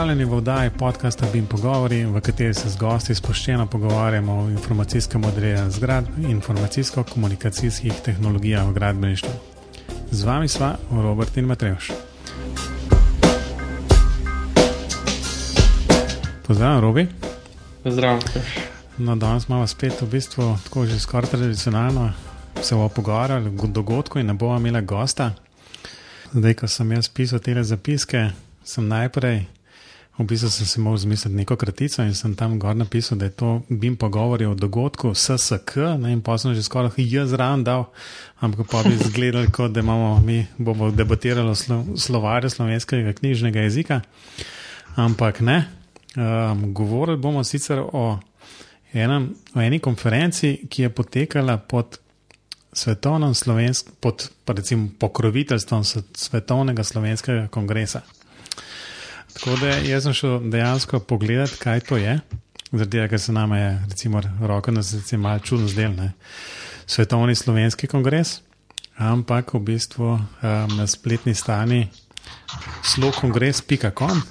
Pozdravljeni v oddaji podcasta Bim Pogovori, v kateri se z gosti spoščeno pogovarjamo o informacijskem modeliranju zgradb in informacijsko-komunikacijskih tehnologijah v gradbeništvu. Z vami sva Robert in Matrejoš. Pozdravljen, Robi. Pozdravljen. No, danes imamo spet v bistvu tako že skoraj tradicionalno se bomo pogovarjali o dogodku in ne bomo imeli gosta. Zdaj, ko sem jaz pisal te zapiske, sem najprej, v bistvu sem si mogel zmisliti neko kratico in sem tam gor napisal, da je to bim pogovori o dogodku SSK, ne, in pa sem že skoraj jaz zraven dal, ampak pa bi izgledali, kot da imamo mi, bomo debatirali slo, slovarju slovenskega knjižnega jezika, ampak ne. Um, govorili bomo sicer o, enem, o eni konferenci, ki je potekala pod svetovnim slovenskim, pod recimo, pokroviteljstvom svetovnega slovenskega kongresa. Tako da jaz sem šel dejansko pogledat, kaj to je. Zaradi tega, ker se nam je, recimo, roko na srce malo čudno zdel, ne. Svetovni slovenski kongres, ampak v bistvu um, na spletni strani slokongres.com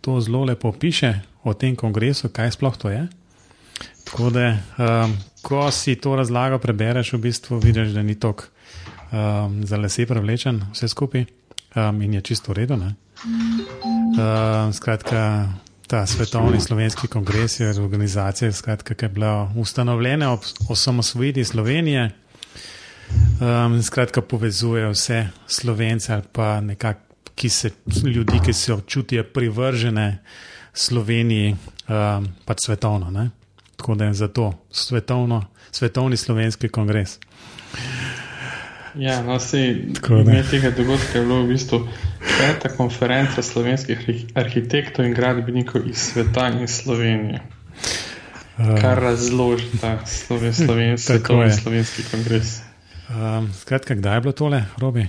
to zelo lepo piše o tem kongresu, kaj sploh to je. Tako da, um, ko si to razlago prebereš, v bistvu vidiš, da ni tok um, za lase prevlečen vse skupaj um, in je čisto v redu. Uh, skratka, ta svetovni slovenski kongres je organizacija, skratka, ki je bila ustanovljena ob osamosvojitvi Slovenije. Um, skratka, povezuje vse slovence ali pa nekak, ki se, ljudi, ki se občutijo privržene Sloveniji, um, pač svetovno. Ne? Tako da je zato svetovno, svetovni slovenski kongres. Ja, no, sej, tega dogodka je bilo v bistvu peta konferenca slovenskih arhitektov in gradbenikov iz sveta in Slovenije. Uh, Kar razloži ta sloven, sloven, svetovni slovenski kongres. Um, skratka, kdaj je bilo tole, Robi?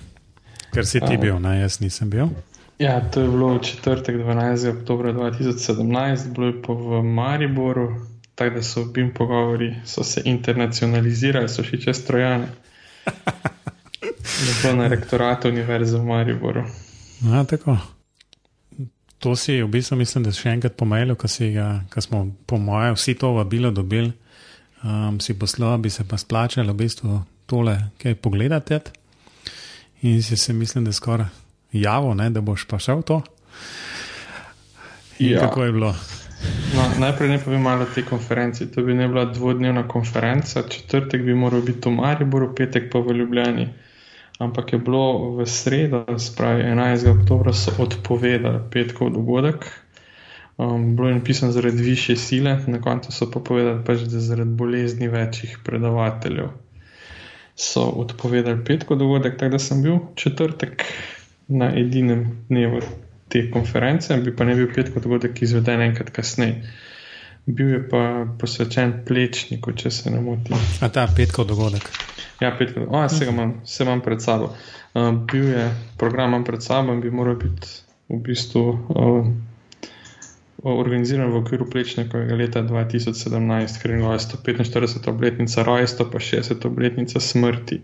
Ker si ti uh, bil, ne, jaz nisem bil. Ja, to je bilo četrtek 12. oktober 2017, bilo je pa v Mariboru, tako da so bili pogovori, so se internacionalizirali, so še čez trojane. Lepo na rektoratu Univerze v Mariboru. Ja, tako. To si v bistvu mislim, da še enkrat pomailo, ko, ko smo, po mojem, vsi to vabilo dobili, um, si poslal, bi se pa splačalo v bistvu tole, kaj pogledate. In si se mislim, da je skoraj javo, ne, da boš pa šel to. Ja. Kako je bilo? No, najprej ne povem malo o tej konferenci. To bi ne bila dvodnevna konferenca, četrtek bi moral biti v Mariboru, petek pa v Ljubljani. Ampak je bilo v sredo, spravi 11. oktober, so odpovedali petkov dogodek. Um, bilo je napisano zaradi više sile, na koncu so pa povedali, pač, da zaradi bolezni večjih predavateljev so odpovedali petkov dogodek. Tako da sem bil četrtek na edinem dnevu te konference, bi pa ne bil petkov dogodek izveden enkrat kasneje. Bil je pa posvečen plečniku, če se ne motim. A ta petkov dogodek. Ja, petkov, o, se ga imam, se imam pred sabo. Uh, bil je program pred sabo in bi moral biti v bistvu uh, organiziran v okviru plečnikovega leta 2017, ker je bila 145. obletnica rojstva, pa 60. obletnica smrti.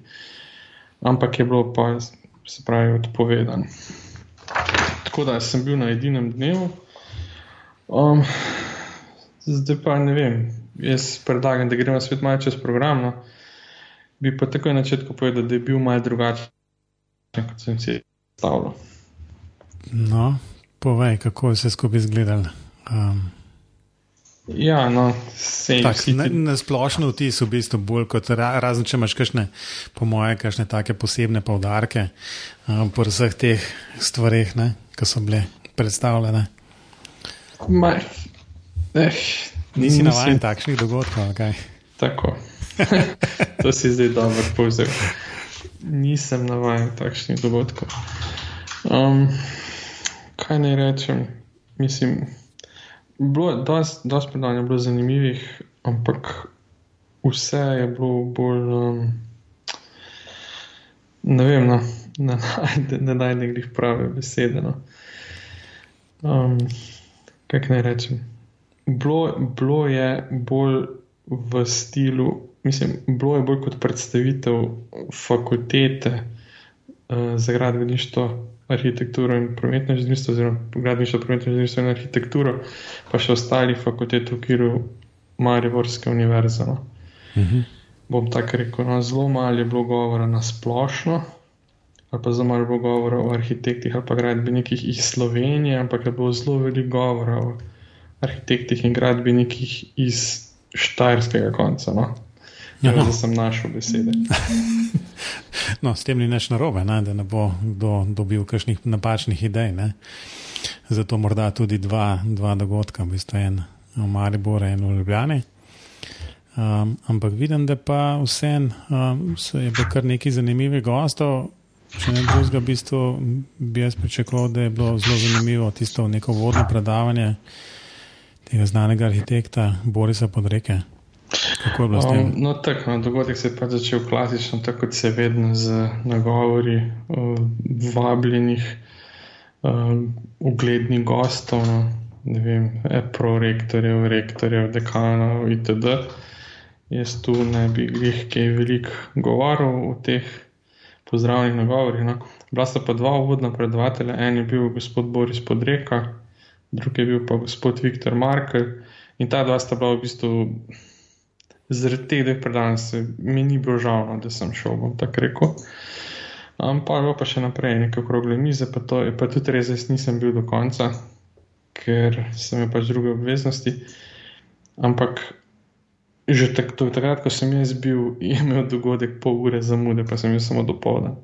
Ampak je bilo pa, se pravi, odpovedano. Tako da sem bil na edinem dnevu. Um, zdaj pa ne vem, jaz predlagam, da gremo svet malo čez program. No. Bi pa takoj na začetku povedal, da je bil malo drugačen, kot sem si predstavljal. No, povej, kako je vse skupaj izgledalo. Um. Ja, no, sej, tak, na, na splošno vtis v bistvu bolj kot razen, če imaš kakšne, po moje, kakšne take posebne povdarke um, po vseh teh stvarih, ki so bile predstavljene. Ma, eh, Nisi navaden takšnih dogodkov, kaj? Tako. to si zdaj dobro povzel. Nisem navaden takšnih dogodkov. Um, kaj naj rečem? Mislim bilo dosti predavanja, bilo zanimivih, ampak vse je bilo bolj. Um, ne vem, no, ne, ne najdem jih prave besede. No. Um, kaj naj rečem? Bilo, bilo je bolj v stilu, mislim, bilo je bolj kot predstavitev fakultete uh, za gradbeništvo arhitekturo in prometno inženirstvo, oziroma gradništvo, prometno inženirstvo in arhitekturo, pa še ostali fakulteti v okviru Mariborske univerze. No. Uh mhm. -huh. Bom tako rekel, no, zelo malo je bilo govora na splošno, ali pa zelo malo je bilo govora o arhitektih ali pa gradbenikih iz Slovenije, ampak je bilo zelo veliko govora o arhitektih in gradbenikih iz Štajerskega konca. No. Ja, no. Zdaj sem našel besede. no, s tem ni nič narobe, ne, da ne bo kdo dobil kakšnih napačnih idej. Ne. Zato morda tudi dva, dva dogodka, v bistvu en v Mariboru in v Ljubljani. Um, ampak vidim, da pa vsem um, je bilo kar nekaj zanimivih gostov. Če ne drugega, v bistvu bi jaz pričakoval, da je bilo zelo zanimivo tisto neko vodno predavanje tega znanega arhitekta Borisa Podreke. Kako je bilo s tem? Um, no, tako, no, dogodek se je pa začel klasično, tako kot se vedno z nagovori uh, vabljenih uh, uglednih gostov, no, ne vem, e, prorektorjev, rektorjev, dekanov itd. Jaz tu ne bi jih kaj veliko govoril o teh pozdravljenih nagovorih. No. Bila sta pa dva uvodna predavatelja, en je bil gospod Boris Podreka, drugi je bil pa gospod Viktor Markel. In ta dva sta bila v bistvu zaradi teh dveh predavanj, mi ni bilo žal, no, da sem šel, bom tako rekel. Ampak pa, pa še naprej, nekaj okrogle mize, pa, to, pa tudi res, jaz nisem bil do konca, ker sem imel pač druge obveznosti. Ampak že tak, to, takrat, ko sem jaz bil, je imel dogodek pol ure zamude, pa sem bil samo do povdan.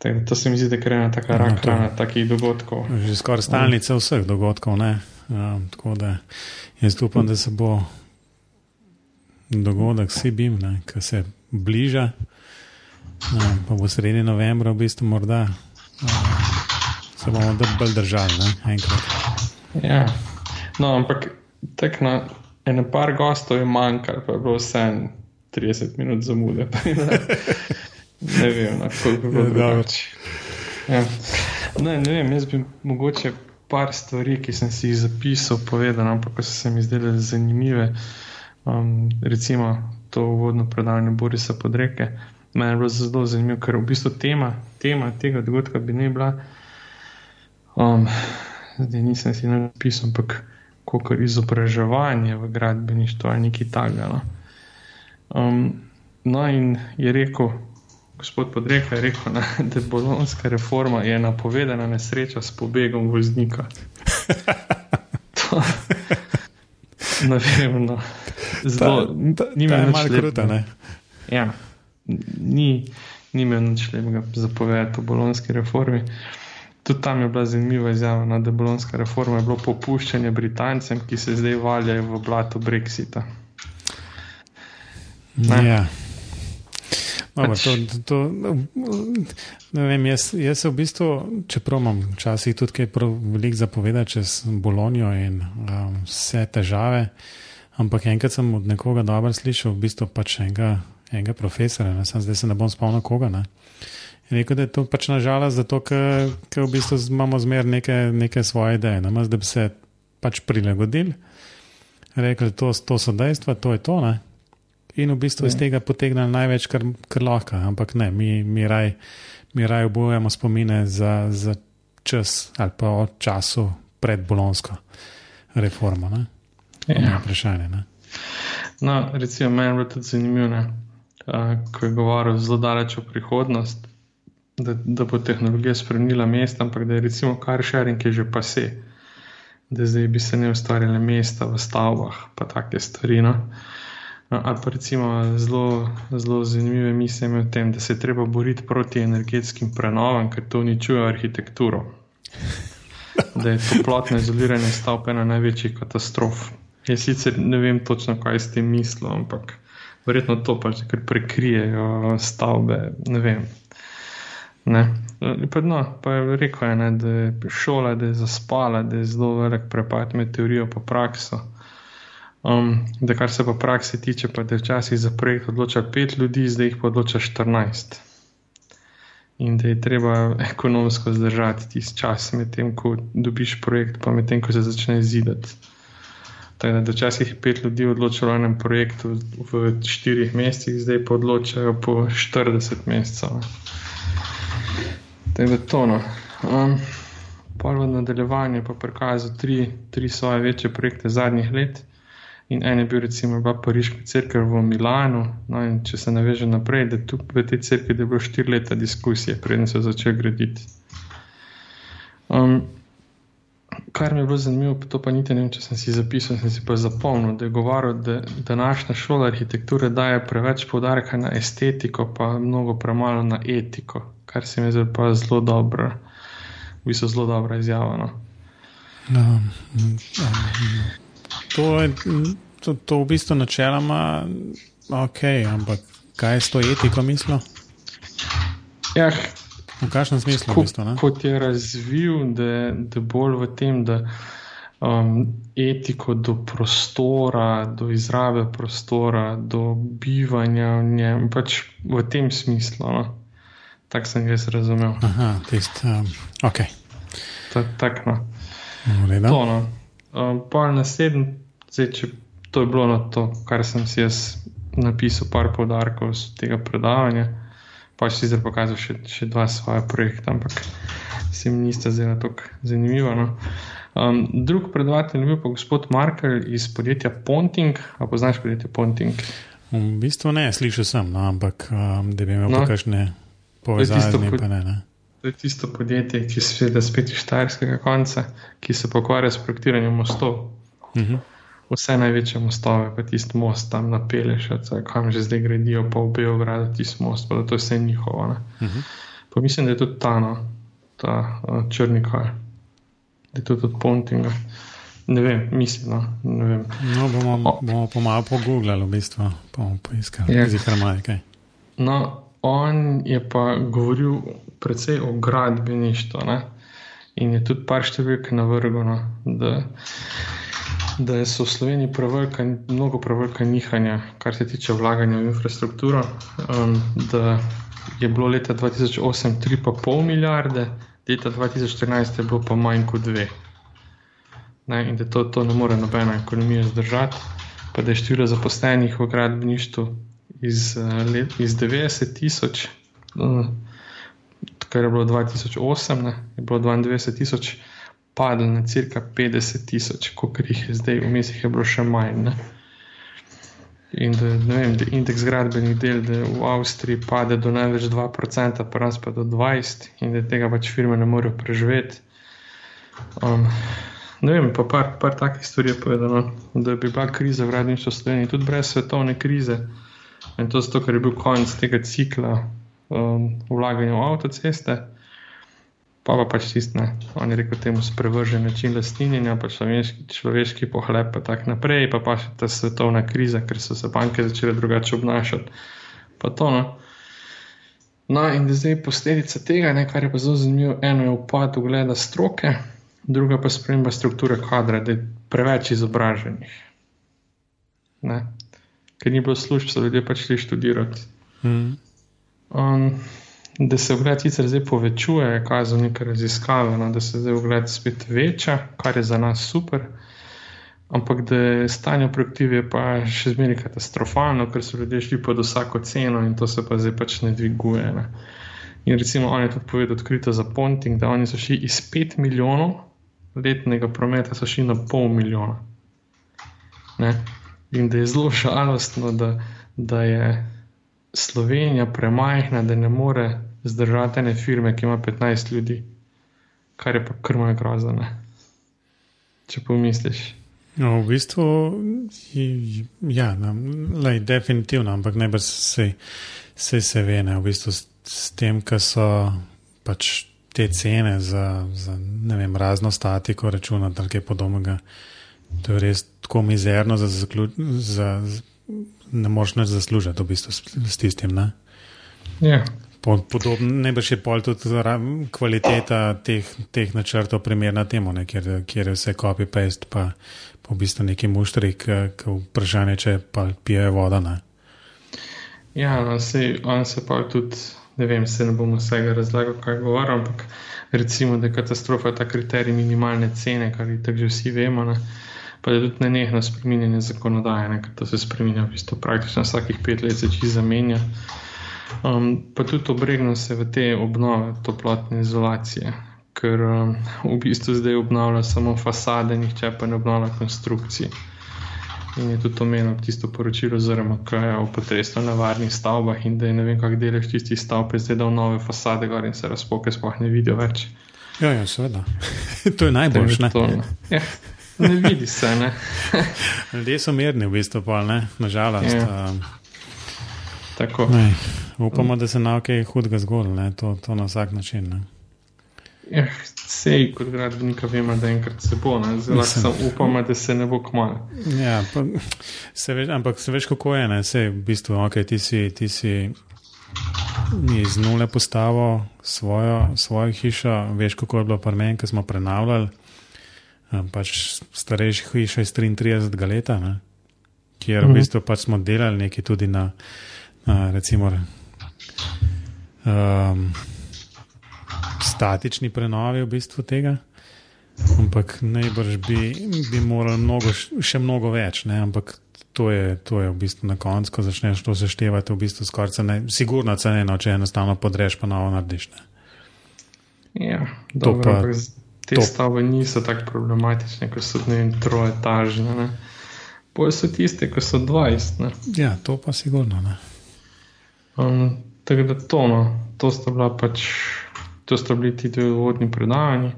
To se mi zdi, da je ena taka no, rak rana takih dogodkov. Že skoraj stalnica vseh dogodkov. Ja, tako da jaz upam, da se bo dogodek Sibim, ki se bliža, ja, pa bo sredi novembra, v bistvu morda ja, se bomo bolj držali, ne? enkrat. Ja, no, ampak tek na ene par gostov je manjkalo, pa je bilo vse 30 minut zamude. ne vem, na, koliko bi bilo drugače. Ja. Ne, ne vem, jaz bi mogoče par stvari, ki sem si jih zapisal, povedal, ampak so se mi zdele zanimive. Um, recimo to uvodno predavanje Borisa Podreke. Mene je bilo zelo zanimivo, ker v bistvu tema, tema tega dogodka bi ne bila. Um, zdaj nisem si napisal, ampak kako izobraževanje v gradbeništvu ali nekaj takega. No. Um, no, in je rekel, gospod Podreka je rekel, ne, da je bolonska reforma je napovedana nesreča s pobegom voznika. to, ne vem, no. Zelo, ta, ta, ni mi malo kruta, ne? Ja, ni, ni me nič lepega zapovedati o bolonski reformi. Tudi tam je bila zanimiva izjava, no, da je bolonska reforma je bilo popuščanje Britancem, ki se zdaj valjajo v blato Brexita. Ja. Pač- to, to, ne vem, jaz, jaz v bistvu, čeprav imam včasih tudi kaj veliko zapovedati čez Bolonijo in um, vse težave, ampak enkrat sem od nekoga dobro slišal, v bistvu pač enega, enega profesora, ne, zdaj se ne bom spomnil koga. Ne. Rekel, da je to pač nažalost zato, ker v bistvu imamo zmer neke, neke svoje ideje, namaz, da bi se pač prilagodili, rekli, to, to so dejstva, to je to. Ne? In v bistvu iz tega potegnili največ, kar, kar lahko. Ampak ne, mi, mi raj, mi raj obujemo spomine za, za čas ali pa o času pred bolonsko reformo. Ne? Ja. Vprašanje. Ne? No, recimo, meni je bilo tudi zanimivo, uh, ko je govoril zelo daleč o prihodnosti da, da bo tehnologija spremenila mesta, ampak da je recimo kar sharing je že pase, da zdaj bi se ne ustvarjale mesta v stavbah, pa take stvari. No? Ali pa recimo zelo, zelo zanimive misli o tem, da se je treba boriti proti energetskim prenovam, ker to uničuje arhitekturo. Da je toplotno izoliranje stavb ena največjih katastrof. Jaz sicer ne vem točno, kaj s tem mislim, ampak verjetno to pač, ker prekrijejo stavbe. Ne vem, Pa, no, pa je rekel, ne, da je šola, da je zaspala, da je zelo velik prepad med teorijo in prakso. Um, da, kar se pa praksi tiče, pa da je včasih za projekt odloča pet ljudi, zdaj jih pa odloča 14. In da je treba ekonomsko zdržati tisti čas, medtem ko dobiš projekt, pa medtem ko se začne zidati. Da, včasih je pet ljudi odločilo o enem projektu v štirih mesecih, zdaj pa odločajo po 40 mesecev. Da to. No. Um, pa v nadaljevanju pa prikazal tri, tri svoje večje projekte zadnjih let. In en je bil, recimo, Pariški crkva v Milanu. No, če se naveže naprej, da tu v tej crkvi je bilo štiri leta diskusije, preden so začeli graditi. Um, kar mi je bilo zanimivo, to pa niti ne vem, če sem si zapisal, sem si pa zapomnil, da je govoril, da današnja šola arhitekture daje preveč poudarka na estetiko, pa mnogo premalo na etiko, kar se mi zdi pa zelo dobro, v bistvu zelo dobra izjava. No. No, um, to je to, to v bistvu načeloma ok, ampak kaj je s to etiko mislil? Ja, V kakšnem smislu? Ko, v bistvu, ne? kot je razvil, da je bolj v tem, da um, etiko do prostora, do izrabe prostora, do bivanja v njem, pač v tem smislu. No? Tako sem jaz razumel. Aha, tist, um, ok. Ta, tak, no. To, no. um, pa naslednji, zdaj, če to je bilo na to, kar sem si jaz napisal, par podarkov z tega predavanja. Pa si zdaj pokazal še, še dva svoje projekta, ampak se mi nista zdela tako zanimiva. No. Um, drug predavatelj je bil pa gospod Markel iz podjetja Ponting. A poznaš podjetje Ponting? V bistvu ne, slišal sem, no, ampak um, da bi imel No. kakšne povezave, pod- ne. ne. To je tisto podjetje, ki se seveda spet iz Štajerskega konca, ki se pokvarja s projektiranjem mostov. Uh -huh. Vse največje mostove, pa tisti most tam napeleš, kam že zdaj gradijo, pa v Beogradu tisti most, pa da to je vse njihovo. Ne. Uh -huh. Pa mislim, da je tudi ta, no, ta uh, črni kaj, da je tudi od Pontinga. Ne vem, mislim, no, ne vem. No, bomo, bomo pa malo pogooglali, v bistvu, bomo poiskali. Ja. Ja. Zihar malo kaj. No, on je pa govoril predvsej o gradbeništvu ne? in je tudi par številk navrgel, no, da, da so v Sloveniji prevelika, mnogo prevelika nihanja, kar se tiče vlaganja v infrastrukturo. Um, da je bilo leta 2008 3,5 milijarde, leta 2014 je bilo pa manj kot 2. Ne, in da to, to ne more nobena ekonomija zdržati, pa da je število zaposlenih v gradbeništvu iz, eh, let, iz 90 tisoč, eh, kar je bilo 2008, ne, je bilo 22 tisoč, padlo na cirka 50 tisoč, koliko jih je zdaj, vmes jih je bilo še manj. Ne. In da, da indeks gradbenih del da v Avstriji pade do največ 2%, pa nas pa do 20%, in da tega pač firme ne morejo preživeti. Um, ne vem, pa par, par takih stvari je povedano, da bi bila kriza v gradništvu Slovenije tudi brez svetovne krize. In to zato, ker je bil konec tega cikla um, vlaganja v avtoceste, pa pa pač tistne, on je rekel temu sprevržen način lastninjenja, pa človeški, človeški pohlep, pa tako naprej, pa pa še ta svetovna kriza, ker so se banke začele drugače obnašati. Pa to, no. No, in da zdaj posledica tega, ne, kar je pa zelo zanimivo, eno je upad ugleda stroke, druga pa sprememba strukture kadra, da je preveč izobraženih. Ne. Ker ni bilo služb, so ljudje pač šli študirati. Mm. Um, da se ugled sicer zdaj povečuje, je kazal neke raziskave, no, da se zdaj ugled spet veča, kar je za nas super. Ampak da je stanje v projektivi je pa še zmeraj katastrofalno, ker so ljudje šli pod vsako ceno in to se pa zdaj pač ne dviguje. Ne. In recimo on je tudi povedal odkrito za Ponting, da oni so šli iz 5 milijonov letnega prometa, so šli na pol milijona. Ne. In da je zelo žalostno, da, da je Slovenija premajhna, da ne more zdržati ene firme, ki ima 15 ljudi, kar je pa krmo grozno. Če pomisliš. No, v bistvu, ja, no, lej, definitivno, ampak najbrž se, se, se ve, ne, v bistvu s, s tem, kar so pač te cene za, za vem, razno statiko računati ali kaj podobnega. To je res tako mizerno, za, zaklu, za, z- ne moreš več zaslužiti v bistvu s, s tistim. Ne? Ja. Po, podobno, najbrž je pol tudi kvaliteta teh, teh načrtov primerna temu, ne, kjer, kjer je vse copy-paste, pa, pa v bistvu neki muštri, ki vprašanje, če pa pijejo voda. Ne. Ja, no, sej, on se pa tudi, ne vem, se ne bom vsega razlagal, kaj govorim, ampak recimo, da je katastrofa ta kriterij minimalne cene, kar je tako že vsi vemo. Ne. Pa je tudi nenehno spremenjanje zakonodaje, ne, ker to se spremenja v bistvu praktično vsakih pet let, se čisto zamenja. Um, pa tudi obregnil se v te obnove toplotne izolacije, ker um, v bistvu zdaj obnavlja samo fasade, nihče pa ne obnavlja konstrukcije. In je tudi omenil tisto poročilo, oziroma kaj je o potresno nevarnih stavbah in da je ne vem, kak delež tistih stavb zdaj dal nove fasade gor in se razpoke sploh ne vidijo več. Ja, ja seveda. to je najboljše. Ja, ne vidi se. Ne? Ljudje so mirni, v bistvu, pa ne, nažalost. Ja. Um, Tako. Ne, upamo, da se na kaj hudega zgodi, to, to na vsak način. Ne. Ja, sej, kot gradbenika, vemo, da enkrat se bo, zelo sem upam, da se ne bo kmalo. Ja, pa, se veš, ampak se veš, kako je, ne, sej, v bistvu, ok, ti si, ti si iz nule postavil svojo, svojo hišo, veš, kako je bilo pri meni, ko smo prenavljali, pač starejši hiša iz 33 leta, ne, kjer v mhm. bistvu pač smo delali nekaj tudi na uh, recimo, um, statični prenovi v bistvu tega. Ampak najbrž bi, bi morali mnogo, še mnogo več, ne? ampak to je, to je v bistvu na koncu, ko začneš to seštevati, v bistvu skoraj cene, sigurno ceneno, če enostavno podreš, pa novo narediš. Ne? Ja, dobro, pa, te to... stavbe niso tako problematične, kot so ne vem, troetažne. Poje so tiste, ki so 20. Ne? Ja, to pa sigurno. Ne? Um, tako da to, no, to sta bila pač, to sta bili ti dve vodni predavanji.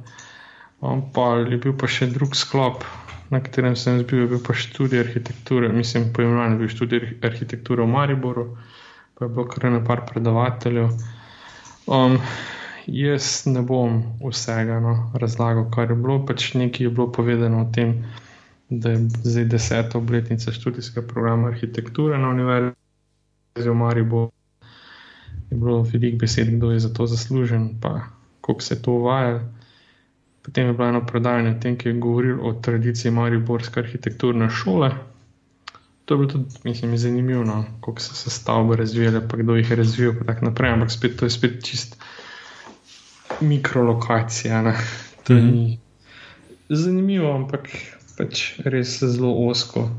Um, pa je bil pa še drug sklop, na katerem sem bil, je bil pa študij arhitekture, mislim, pojmenovan je bil študij arhitekture v Mariboru, pa je bilo kar nekaj predavateljev. Um, jaz ne bom vsega no, razlagal, kar je bilo, pač nekaj je bilo povedano o tem, da je zdaj deseta obletnica študijskega programa arhitekture na univerzi v Mariboru je bilo veliko besed, kdo je za to zaslužen, pa kako se to uvaja. Potem je bilo eno predavanje o tem, ki je govoril o tradiciji Mariborske arhitekturne šole. To je bilo tudi, mislim, zanimivo, no, kako so se stavbe razvijale, pa kdo jih je razvijal, in tako naprej. Ampak spet, to je spet čist mikrolokacija. Ne. To ni mm -hmm. zanimivo, ampak pač res zelo osko,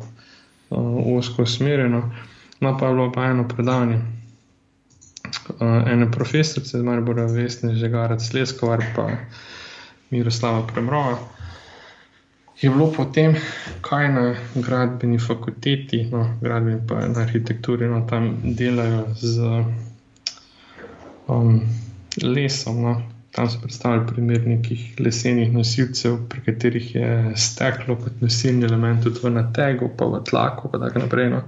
uh, osko usmerjeno. No, pa je bilo pa eno predavanje uh, ene profesorice, zelo bolj resne, že Garec Leskovar, pa Miroslava Premrova. Je bilo potem, kaj na gradbeni fakulteti, no, gradbeni pa na arhitekturi, no, tam delajo z um, lesom. No. Tam so predstavili primer nekih lesenih nosilcev, pri katerih je steklo kot nosilni element tudi v nategu, pa v tlaku, pa tako naprej. No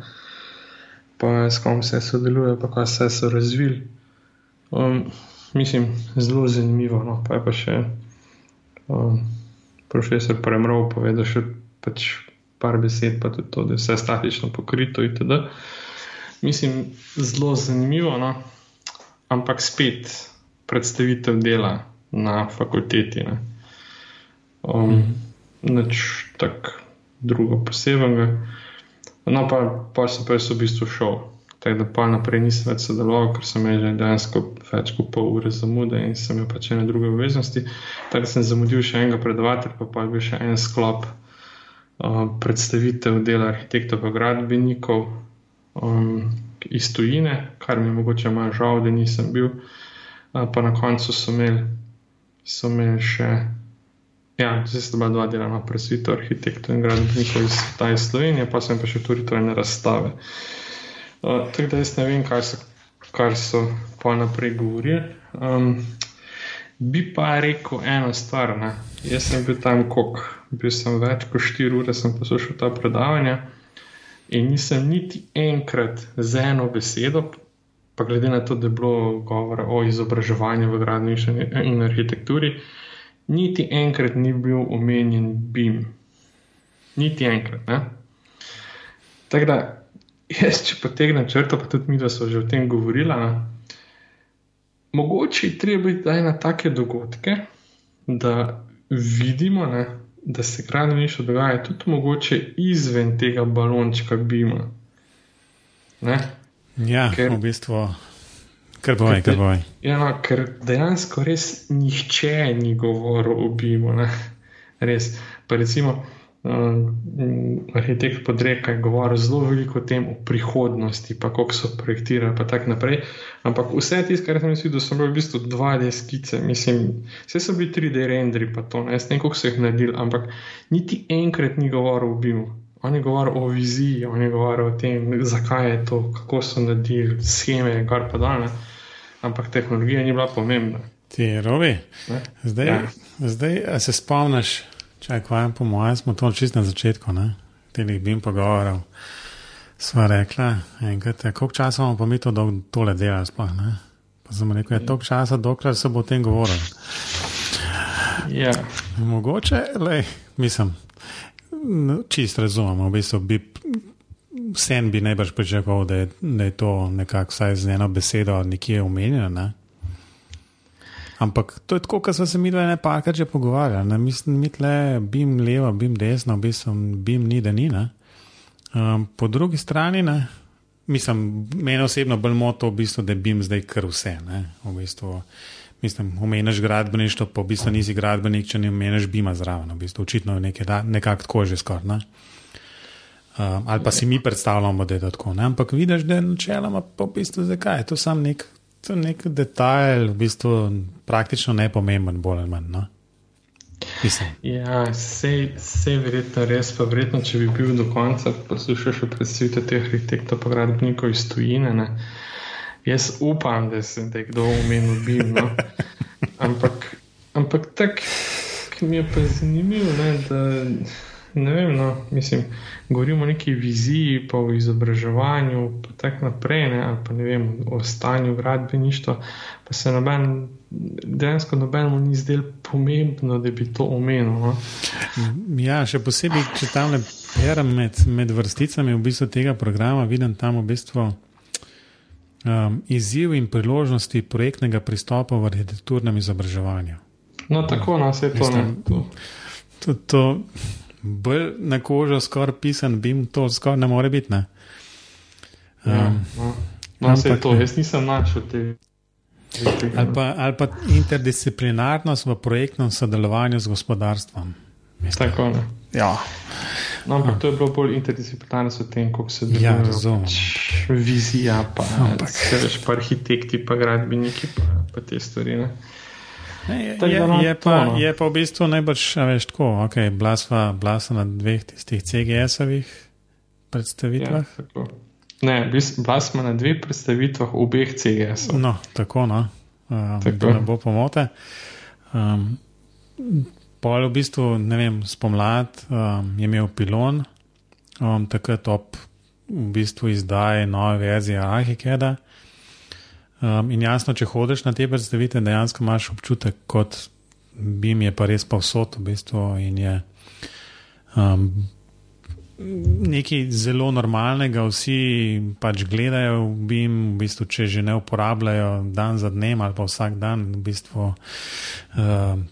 pa s kom se sodeluje, pa kaj se so razvili. Um, mislim, zelo zanimivo. No. Pa je pa še um, profesor Premrov povedal še pač par besed, pa tudi to, da je vse statično pokrito itd. Mislim, zelo zanimivo, no. ampak spet predstavitev dela na fakulteti. Ne. Um, mm. Nič tako drugo posebnega. No, pa, pa sem pa jaz v bistvu šel. Tako da pa naprej nisem več sodeloval, ker sem imel dejansko več kot pol ure zamude in sem imel pač ene druge obveznosti. Tako da sem zamudil še enega predavatelja, pa, pa je bil še en sklop uh, predstavitev dela arhitektov in gradbenikov um, iz tujine, kar mi je mogoče malo žal, da nisem bil. Uh, pa na koncu so imeli, so imeli še. Ja, zdaj sta bila dva dela na presvitu arhitektov in gradbenikov iz ta iz Slovenije, pa sem pa še tudi trojne razstave. Uh, tako da jaz ne vem, kaj so, kar so pa naprej govorili. Um, bi pa rekel eno stvar. Ne? Jaz sem bil tam kok, bil sem več kot 4 ure, sem poslušal ta predavanja in nisem niti enkrat z eno besedo, pa glede na to, da je bilo govora o izobraževanju v gradništvu in arhitekturi niti enkrat ni bil omenjen BIM. Niti enkrat. Ne? Tako da, jaz, če potegnem črto, pa tudi mi, da so že o tem govorila, ne? mogoče je treba biti na take dogodke, da vidimo, ne? da se gradbeništvo dogaja tudi mogoče izven tega balončka BIM-a. Ja, Ker, v bistvu. Kar boj, kar boj. Ja, no, ker dejansko res nihče ni govoril o BIM-u. Res. Pa recimo, arhitekt podreka je govoril zelo veliko o tem, o prihodnosti, pa kako so projektirali, in tako naprej. Ampak vse tisto, kar sem jaz videl, so bile v bistvu 2D skice, mislim, vse so bili 3D renderi, pa to, ne, vem, kako so jih naredili, ampak niti enkrat ni govoril o BIM-u. On je govoril o viziji, on je govoril o tem, zakaj je to, kako so naredili scheme, kar pa danes. Ampak tehnologija ni bila pomembna. Ti, Robi, zdaj, ja. zdaj se spomniš, Čaj, kvaj, po mojem, smo to čist na začetku, teh bim pogovorov. Sva rekla, enkrat, koliko časa bomo pa mi to tole delali, sploh ne. Pa sem rekel, je toliko časa, dokler se bo o tem govoril. Ja. Mogoče, le, mislim, čist razumemo, v bistvu bi. Vsem bi najbrž pričakoval, da, da je to nekako vsaj z eno besedo nekje omenjeno. Ampak to je tako, kot smo se mi dve ne parkrat že pogovarjali. Ne? Mislim, mi tle bim levo, bim desno, v bistvu bim ni, da ni. Um, po drugi strani, ne? mislim, meni osebno bolj moto, v bistvu, da je bim zdaj kar vse. V bistvu, mislim, omeniš gradbeništvo, pa v bistvu nisi gradbenik, če ne omeniš bima zraven. V bistvu, očitno je nekako tako že skoraj. Ne? Um, ali pa si mi predstavljamo, da je to tako. Ne? Ampak vidiš, da je načeloma pa v bistvu zakaj. To je samo nek To nek detajl, v bistvu praktično nepomemben, bolj ali manj. No? Ja, vse je verjetno res, pa verjetno, če bi bil do konca poslušal še predstavitev teh arhitektov, pa gradbenikov iz tujine. Ne? Jaz upam, da se je kdo umenil bil. No? Ampak, ampak tako mi je pa zanimivo, ne, da ne vem, no, mislim, govorimo o neki viziji, pa o izobraževanju, pa tako naprej, ne, ali pa ne vem, o stanju gradbeništva, pa se noben, dejansko nobenemu ni zdel pomembno, da bi to omenil. No. Ja, še posebej, če tam le berem med, med vrsticami v bistvu tega programa, vidim tam v bistvu. Um, izziv in priložnosti projektnega pristopa v arhitekturnem izobraževanju. No, tako nas no, je to. Mislim, to, to, to bolj na kožo, skoraj pisan, bi jim to skoraj ne more biti. Ne? Um, ja, no, no ampak, to, jaz nisem našel te. Ali pa, ali pa interdisciplinarnost v projektnem sodelovanju z gospodarstvom. Mislim. Tako ne. Ja. No, ampak to je bilo bolj interdisciplinarno s tem, kako se dela. Ja, razumem. Vizija, pa, ampak, veš, pa arhitekti, pa gradbeniki, pa, pa te stvari. Ne. Je, je, je, pa, je pa v bistvu najbolj, veš, tako, ok, blasva, blasva na dveh tistih CGS-ovih predstavitvah. Ja, ne, blasva na dveh predstavitvah obeh CGS-ov. No, tako, no, um, tako. da ne bo pomote. Um, pol v bistvu, ne vem, spomlad um, je imel pilon, um, takrat ob v bistvu izdaje nove verzije Arhikeda. Um, in jasno, če hodiš na te predstavitve, dejansko imaš občutek, kot bi jim je pa res pa vsot v bistvu in je um, nekaj zelo normalnega, vsi pač gledajo, bi jim v bistvu, če že ne uporabljajo dan za dnem ali pa vsak dan, v bistvu uh,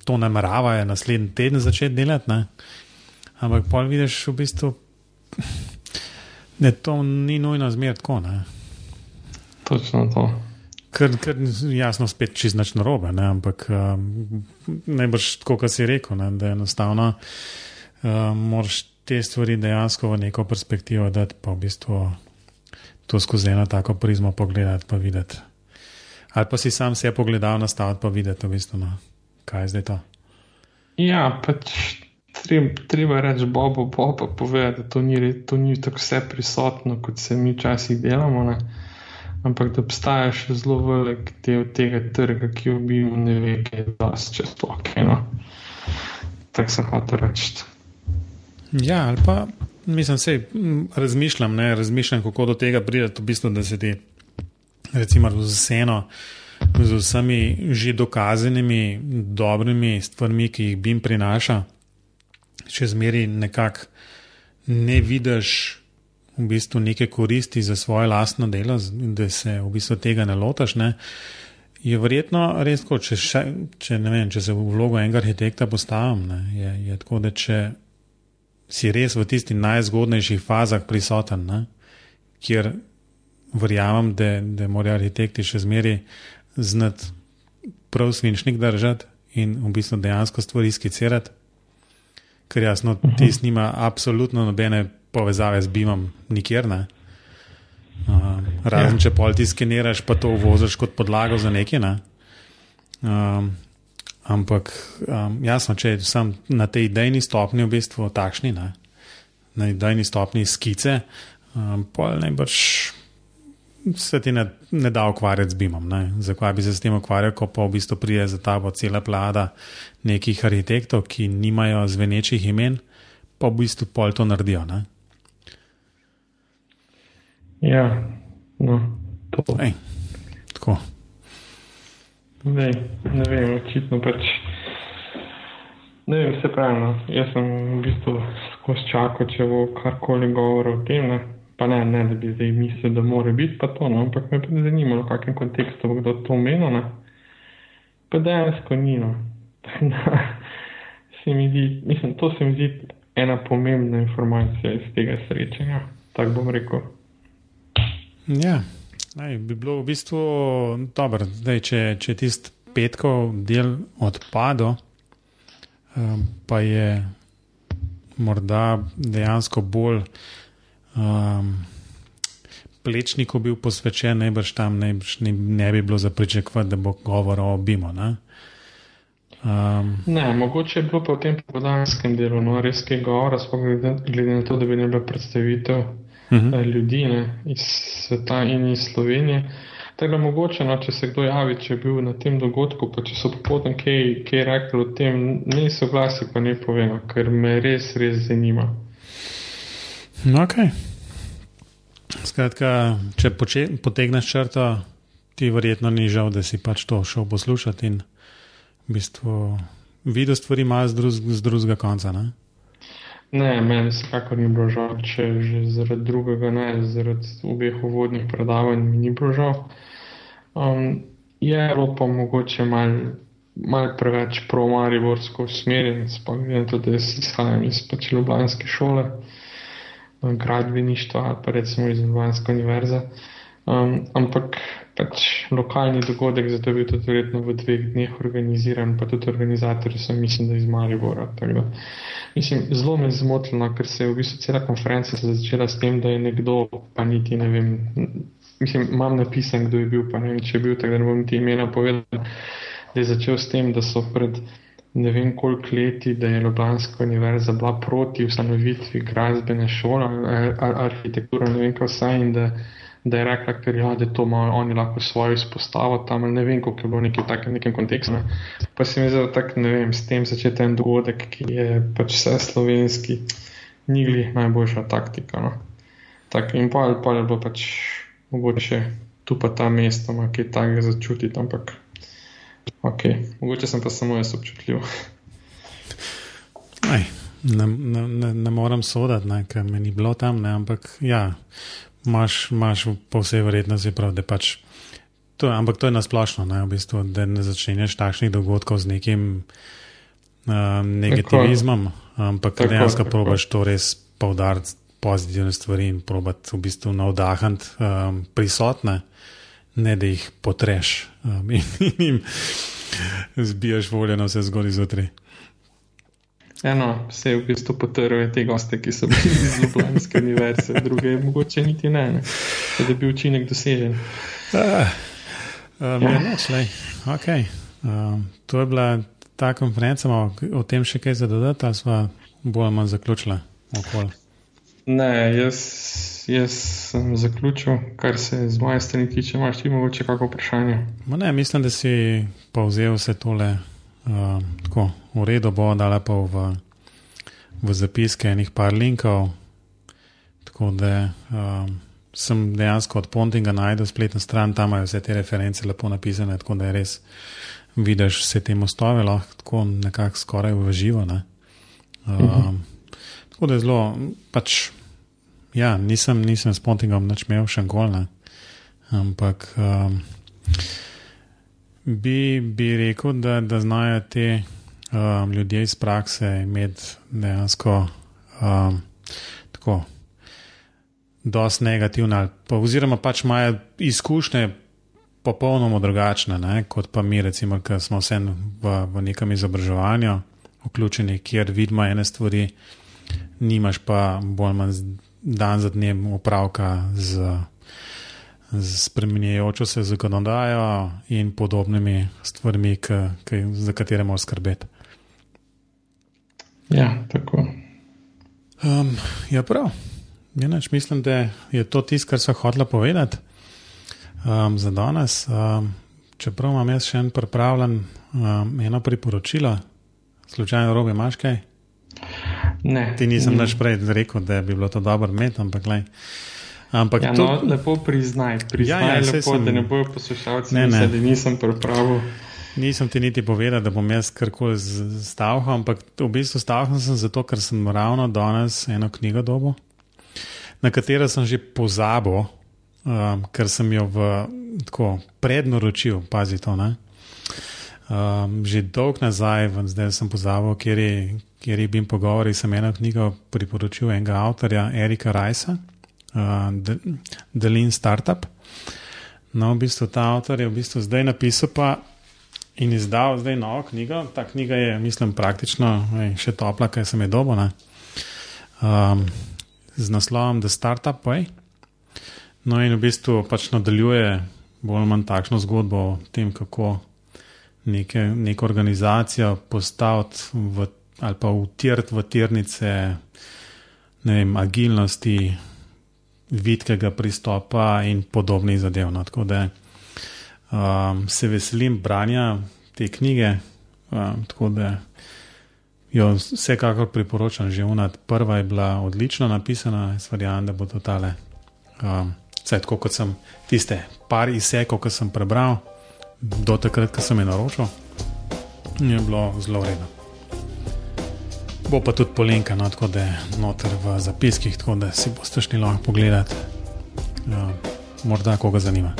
to nameravajo naslednji teden začeti delati. Ne? Ampak pol vidiš v bistvu, da to ni nujno zmer tako. Ne? Točno to. Ker je jasno, spet čist nač narobe, ne? ampak um, najbrž tako, kot si rekel, ne? da enostavno, um, moraš te stvari dejansko v neko perspektivo dati, pa v bistvu to skozi eno tako prizmo pogledati, pa videti. Ali pa si sam se pogledal na stav, pa videti, v bistvu, no, kaj je zdaj to. Ja, pač treba, treba reči Bobo, Bobo, povedati, da to ni, to ni tako vse prisotno, kot se mi včasih delamo. Ne? Ampak da obstaja še zelo velik del tega trga, ki v bistvu ne ve, kaj je das, če sploh kaj. No. Tako sem hotel reči. Ja, ali pa mislim, se razmišljam, ne, razmišljam, kako do tega pride, v bistvu, da se ti, recimo, z vseeno. Z vsemi že dokazanimi dobrimi stvarmi, ki jih BIM prinaša, še zmeraj nekako ne vidiš v bistvu neke koristi za svoje lastno delo, da se v bistvu tega ne lotaš. Ne? Je verjetno res tako, če, še, če, vem, če se v vlogo enega arhitekta postavim, ne, je, je tako, da če si res v tistih najzgodnejših fazah prisoten, ne, kjer verjamem, da, da morajo arhitekti še zmeraj znati prav svinčnik držati in v bistvu dejansko stvari skicirati, ker jasno, tis nima absolutno nobene povezave z BIM-om, nikjer ne. Uh, razen ja. če pol ti skeniraš, pa to uvoziš kot podlago za nekaj. Ne? Um, ampak um, jasno, če sem na tej idejni stopni, v bistvu takšni, ne? na idejni stopni skice, um, pol najbrž se ti ne, ne da ukvarjati z BIM-om. Zakaj bi se s tem ukvarjal, ko pa v bistvu prije za ta cela plada nekih arhitektov, ki nimajo zvenečih imen, pa v bistvu pol to naredijo. Ne? Ja, no, to je. Tako. Ne, ne vem, očitno pač. Ne vem, se pravi. No. Jaz sem v bistvu skozi čakal, če bo karkoli govora o tem. Ne. Pa ne, ne, da bi zdaj mislil, da mora biti pa to, no. ampak me je zanimalo, v kakšnem kontekstu bo kdo to omenil. Pa dejansko ni. No. se mi zdi, mislim, to se mi zdi ena pomembna informacija iz tega srečanja. Tako bom rekel. Ja, Aj, bi bilo v bistvu dobro, Zdaj, če, če tisti petkov del odpadlo, um, pa je morda dejansko bolj um, plečniku bil posvečen, najbrž tam najbrž ne, ne bi bilo za pričakovati, da bo govor o obimo. Ne? Um, ne, mogoče je bilo pa v tem podanskem delu, no, res kaj govora, glede, glede na to, da bi ne bilo predstavitev eh, -huh. ljudi ne, iz sveta in iz Slovenije. Tako da mogoče, no, če se kdo javi, če je bil na tem dogodku, pa če so potem kaj, kaj rekli o tem, ne so glasi, pa ne povem, ker me res, res zanima. Ok. Skratka, če poče, potegneš črto, ti verjetno ni žal, da si pač to šel poslušati in v bistvu videl stvari malo z, drug, z drugega konca. Ne? Ne, meni se kakor ni bilo žal, če že zaradi drugega, ne zaradi obeh uvodnih predavanj, mi ni bilo žal. Um, je bilo pa mogoče malo mal preveč pro-mariborsko usmerjen, spomnim na to, da jaz izhajam iz pač Ljubljanske šole, gradbeništva ali pa recimo iz Ljubljanske univerze. Um, ampak pač lokalni dogodek, zato je bil tudi verjetno v dveh dneh organiziran, pa tudi organizatorji so, mislim, da iz Maribora. Mislim, zelo me je zmotilo, ker se je v bistvu cela konferenca začela s tem, da je nekdo, pa niti ne vem, mislim, imam napisan, kdo je bil, pa ne vem, če je bil, tako da ne bom ti imena povedal, da je začel s tem, da so pred ne vem koliko leti, da je Ljubljanska univerza bila proti ustanovitvi gradbene šole, arhitektura, ne vem kaj vse in da da je rekla, ker ja, da to imajo oni lahko svojo izpostavo tam, ne vem, koliko je bilo nekaj takega, nekem kontekstu. Pa se mi zdi, da tak, ne vem, s tem začeti en dogodek, ki je pač vse slovenski, ni gli najboljša taktika. No. Tak, in pa, pa je bilo pač mogoče tu pa ta mesto, ki je takega začutiti, ampak ok, mogoče sem pa samo jaz občutljiv. Aj. Ne, ne, ne, ne moram soditi, ker me ni bilo tam, ne, ampak ja, imaš, imaš po vsej verjetnosti prav, da pač. To, ampak to je nasplošno, ne, v bistvu, da ne začneš takšnih dogodkov z nekim uh, negativizmom, ampak tako, dejansko tako. probaš to res povdariti pozitivne stvari in probati v bistvu navdahati um, prisotne, ne da jih potreš um, in, in jim zbijaš voljo na vse zgodi zjutraj. Eno, vse je v bistvu potrjuje te goste, ki so bili iz Ljubljana univerze, druge mogoče niti ne, ne. da bi učinek dosežen. Uh, um, ja. neč, okay. um, to je bila ta konferenca, o tem še kaj za dodati, ali smo bolj ali manj zaključili okol? Ne, jaz, jaz sem zaključil, kar se z moje strani tiče. Ti mogoče kako vprašanje? Ma ne, mislim, da si povzel vse tole. Uh, tako, v redu bo, da lepo v, v zapiske enih par linkov. Tako da um, sem dejansko od Pontinga najdel spletno stran, tam imajo vse te reference lepo napisane, tako da je res vidiš vse te mostove, lahko tako nekako skoraj v živo. Um, uh -huh. Tako da je zelo, pač, ja, nisem, nisem s Pontingom nič imel še golne, ampak. Um, bi, bi rekel, da, da znajo te um, ljudje iz prakse imeti dejansko um, tako. Dosti negativna, pa, oziroma pač imajo izkušnje popolnoma drugačne, ne, kot pa mi, recimo, ki smo vse v, v nekem izobraževanju vključeni, kjer vidimo ene stvari, nimaš pa bolj manj dan za dnem upravka z, z spremenjajočo se zakonodajo in podobnimi stvarmi, k, k, za katere moraš skrbeti. Ja, tako. Um, ja, prav. Jenač, mislim, da je to tisto, kar so hotela povedati um, za danes. Um, čeprav imam jaz še en pripravljen, um, eno priporočilo, slučajno robe imaš kaj? Ne. Ti nisem več prej rekel, da bi bilo to dobro imeti, ampak le. Ampak ja, no, to... lepo priznaj, priznaj ja, ja, lepo, sem... da ne bojo poslušalci, ne, ne. da nisem pripravil. Nisem ti niti povedal, da bom jaz karkoli stavil, ampak v bistvu stavil sem zato, ker sem ravno danes eno knjigo dobil, na katero sem že pozabil, um, ker sem jo v, tako prednoročil, pazi to. Ne? Um, že dolg nazaj, zdaj sem pozabil, kjer je, kjer je bil pogovor, sem eno knjigo priporočil enega avtorja, Erika Rajsa, uh, The, The Lean Startup. No, v bistvu ta avtor je v bistvu zdaj napisal pa in izdal zdaj novo knjigo. Ta knjiga je, mislim, praktično ej, še topla, kaj sem je dobo. Um, z naslovom The Startup Way. No, in v bistvu pač nadaljuje bolj ali manj takšno zgodbo o tem, kako neke, neko organizacijo postaviti v, ali pa utirati v tirnice vem, agilnosti, vidkega pristopa in podobnih zadev. No. Tako da um, se veselim branja te knjige, um, tako da jo vsekakor priporočam. Že unat prva je bila odlično napisana, jaz verjamem, da bo to tale. Um, Vse tako, kot sem tiste par izsekov, ki sem prebral, do takrat, ko sem jih naročil, je bilo zelo vredno. Bo pa tudi polenka, no, tako da je noter v zapiskih, tako da si boste šli lahko pogledati, uh, morda koga zanima.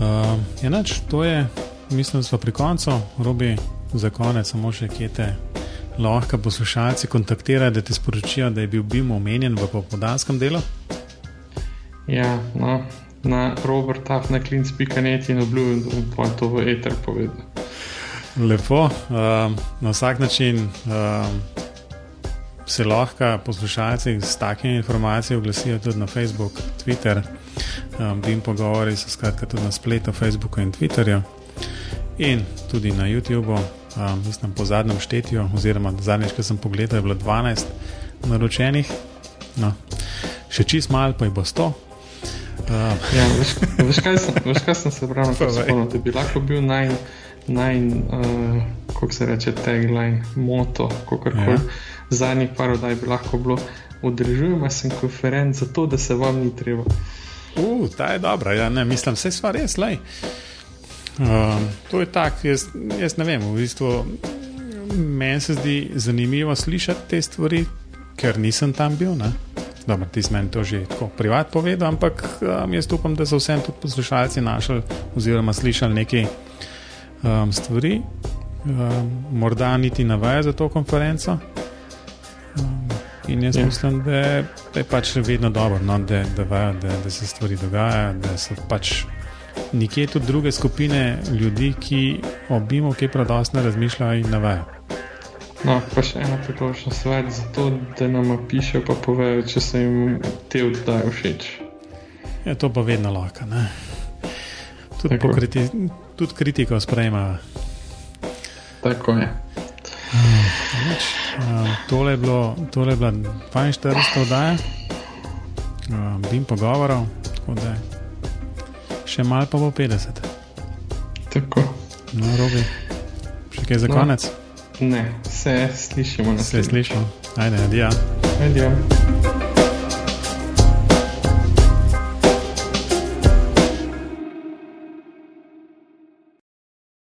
Uh, enač, to je, mislim, da smo pri koncu, robi za konec, samo še kje te lahko poslušalci kontaktirajo, da ti sporočijo, da je bil Bim omenjen v popodanskem delu. Ja, no, na Robert Tuff na klinc.net in obljubim, da bom to v eter povedal. Lepo, um, na vsak način um, se lahko poslušalci s takimi informacijami oglasijo tudi na Facebook, Twitter, um, Bim pogovori so skratka tudi na spletu, Facebooku in Twitterju in tudi na YouTubu. Um, mislim, po zadnjem štetju, oziroma zadnjič, ki sem pogledal, je bilo 12 naročenih, no, še čist malo, pa jih bo 100. Uh. Ja, veš, veš, kaj sem, veš, kaj sem se pravno spomnil? Da bi lahko bil naj, naj uh, kako se reče, tagline, moto, kako koli. Ja. Zadnjih par oddaj bi lahko bilo, udeležujemo se konferenc zato, da se vam ni treba. Uh, ta je dobra, ja, ne, mislim, vse stvar je slej. Uh, to je tako, jaz, jaz ne vem, v bistvu meni se zdi zanimivo slišati te stvari, ker nisem tam bil. Ne? Dobro, ti si meni to že tako privat povedal, ampak um, jaz upam, da so vsem tudi poslušalci našli oziroma slišali nekaj um, stvari, um, morda niti navaja za to konferenco. Um, in jaz ja. mislim, da, da je pač vedno dobro, no, da, da, da, da, da se stvari dogajajo, da so pač nekje tudi druge skupine ljudi, ki obimo, ki predostno razmišljajo in navajajo. No, pa še ena priložnost več za to, da nam pišejo, pa povejo, če se jim te oddaje všeč. Je ja, to pa vedno lahko. Tudi, kriti, tudi kritiko sprejema. Tako je. Neč, um, tole, je bilo, tole je bila 42. oddaja, um, bim pogovorov, tako da še malo pa bo 50. Tako. No, robi. Še kaj za no. konec? Ne, se slišimo na svetu. Se slišimo. Ajde, adijo. Adijo.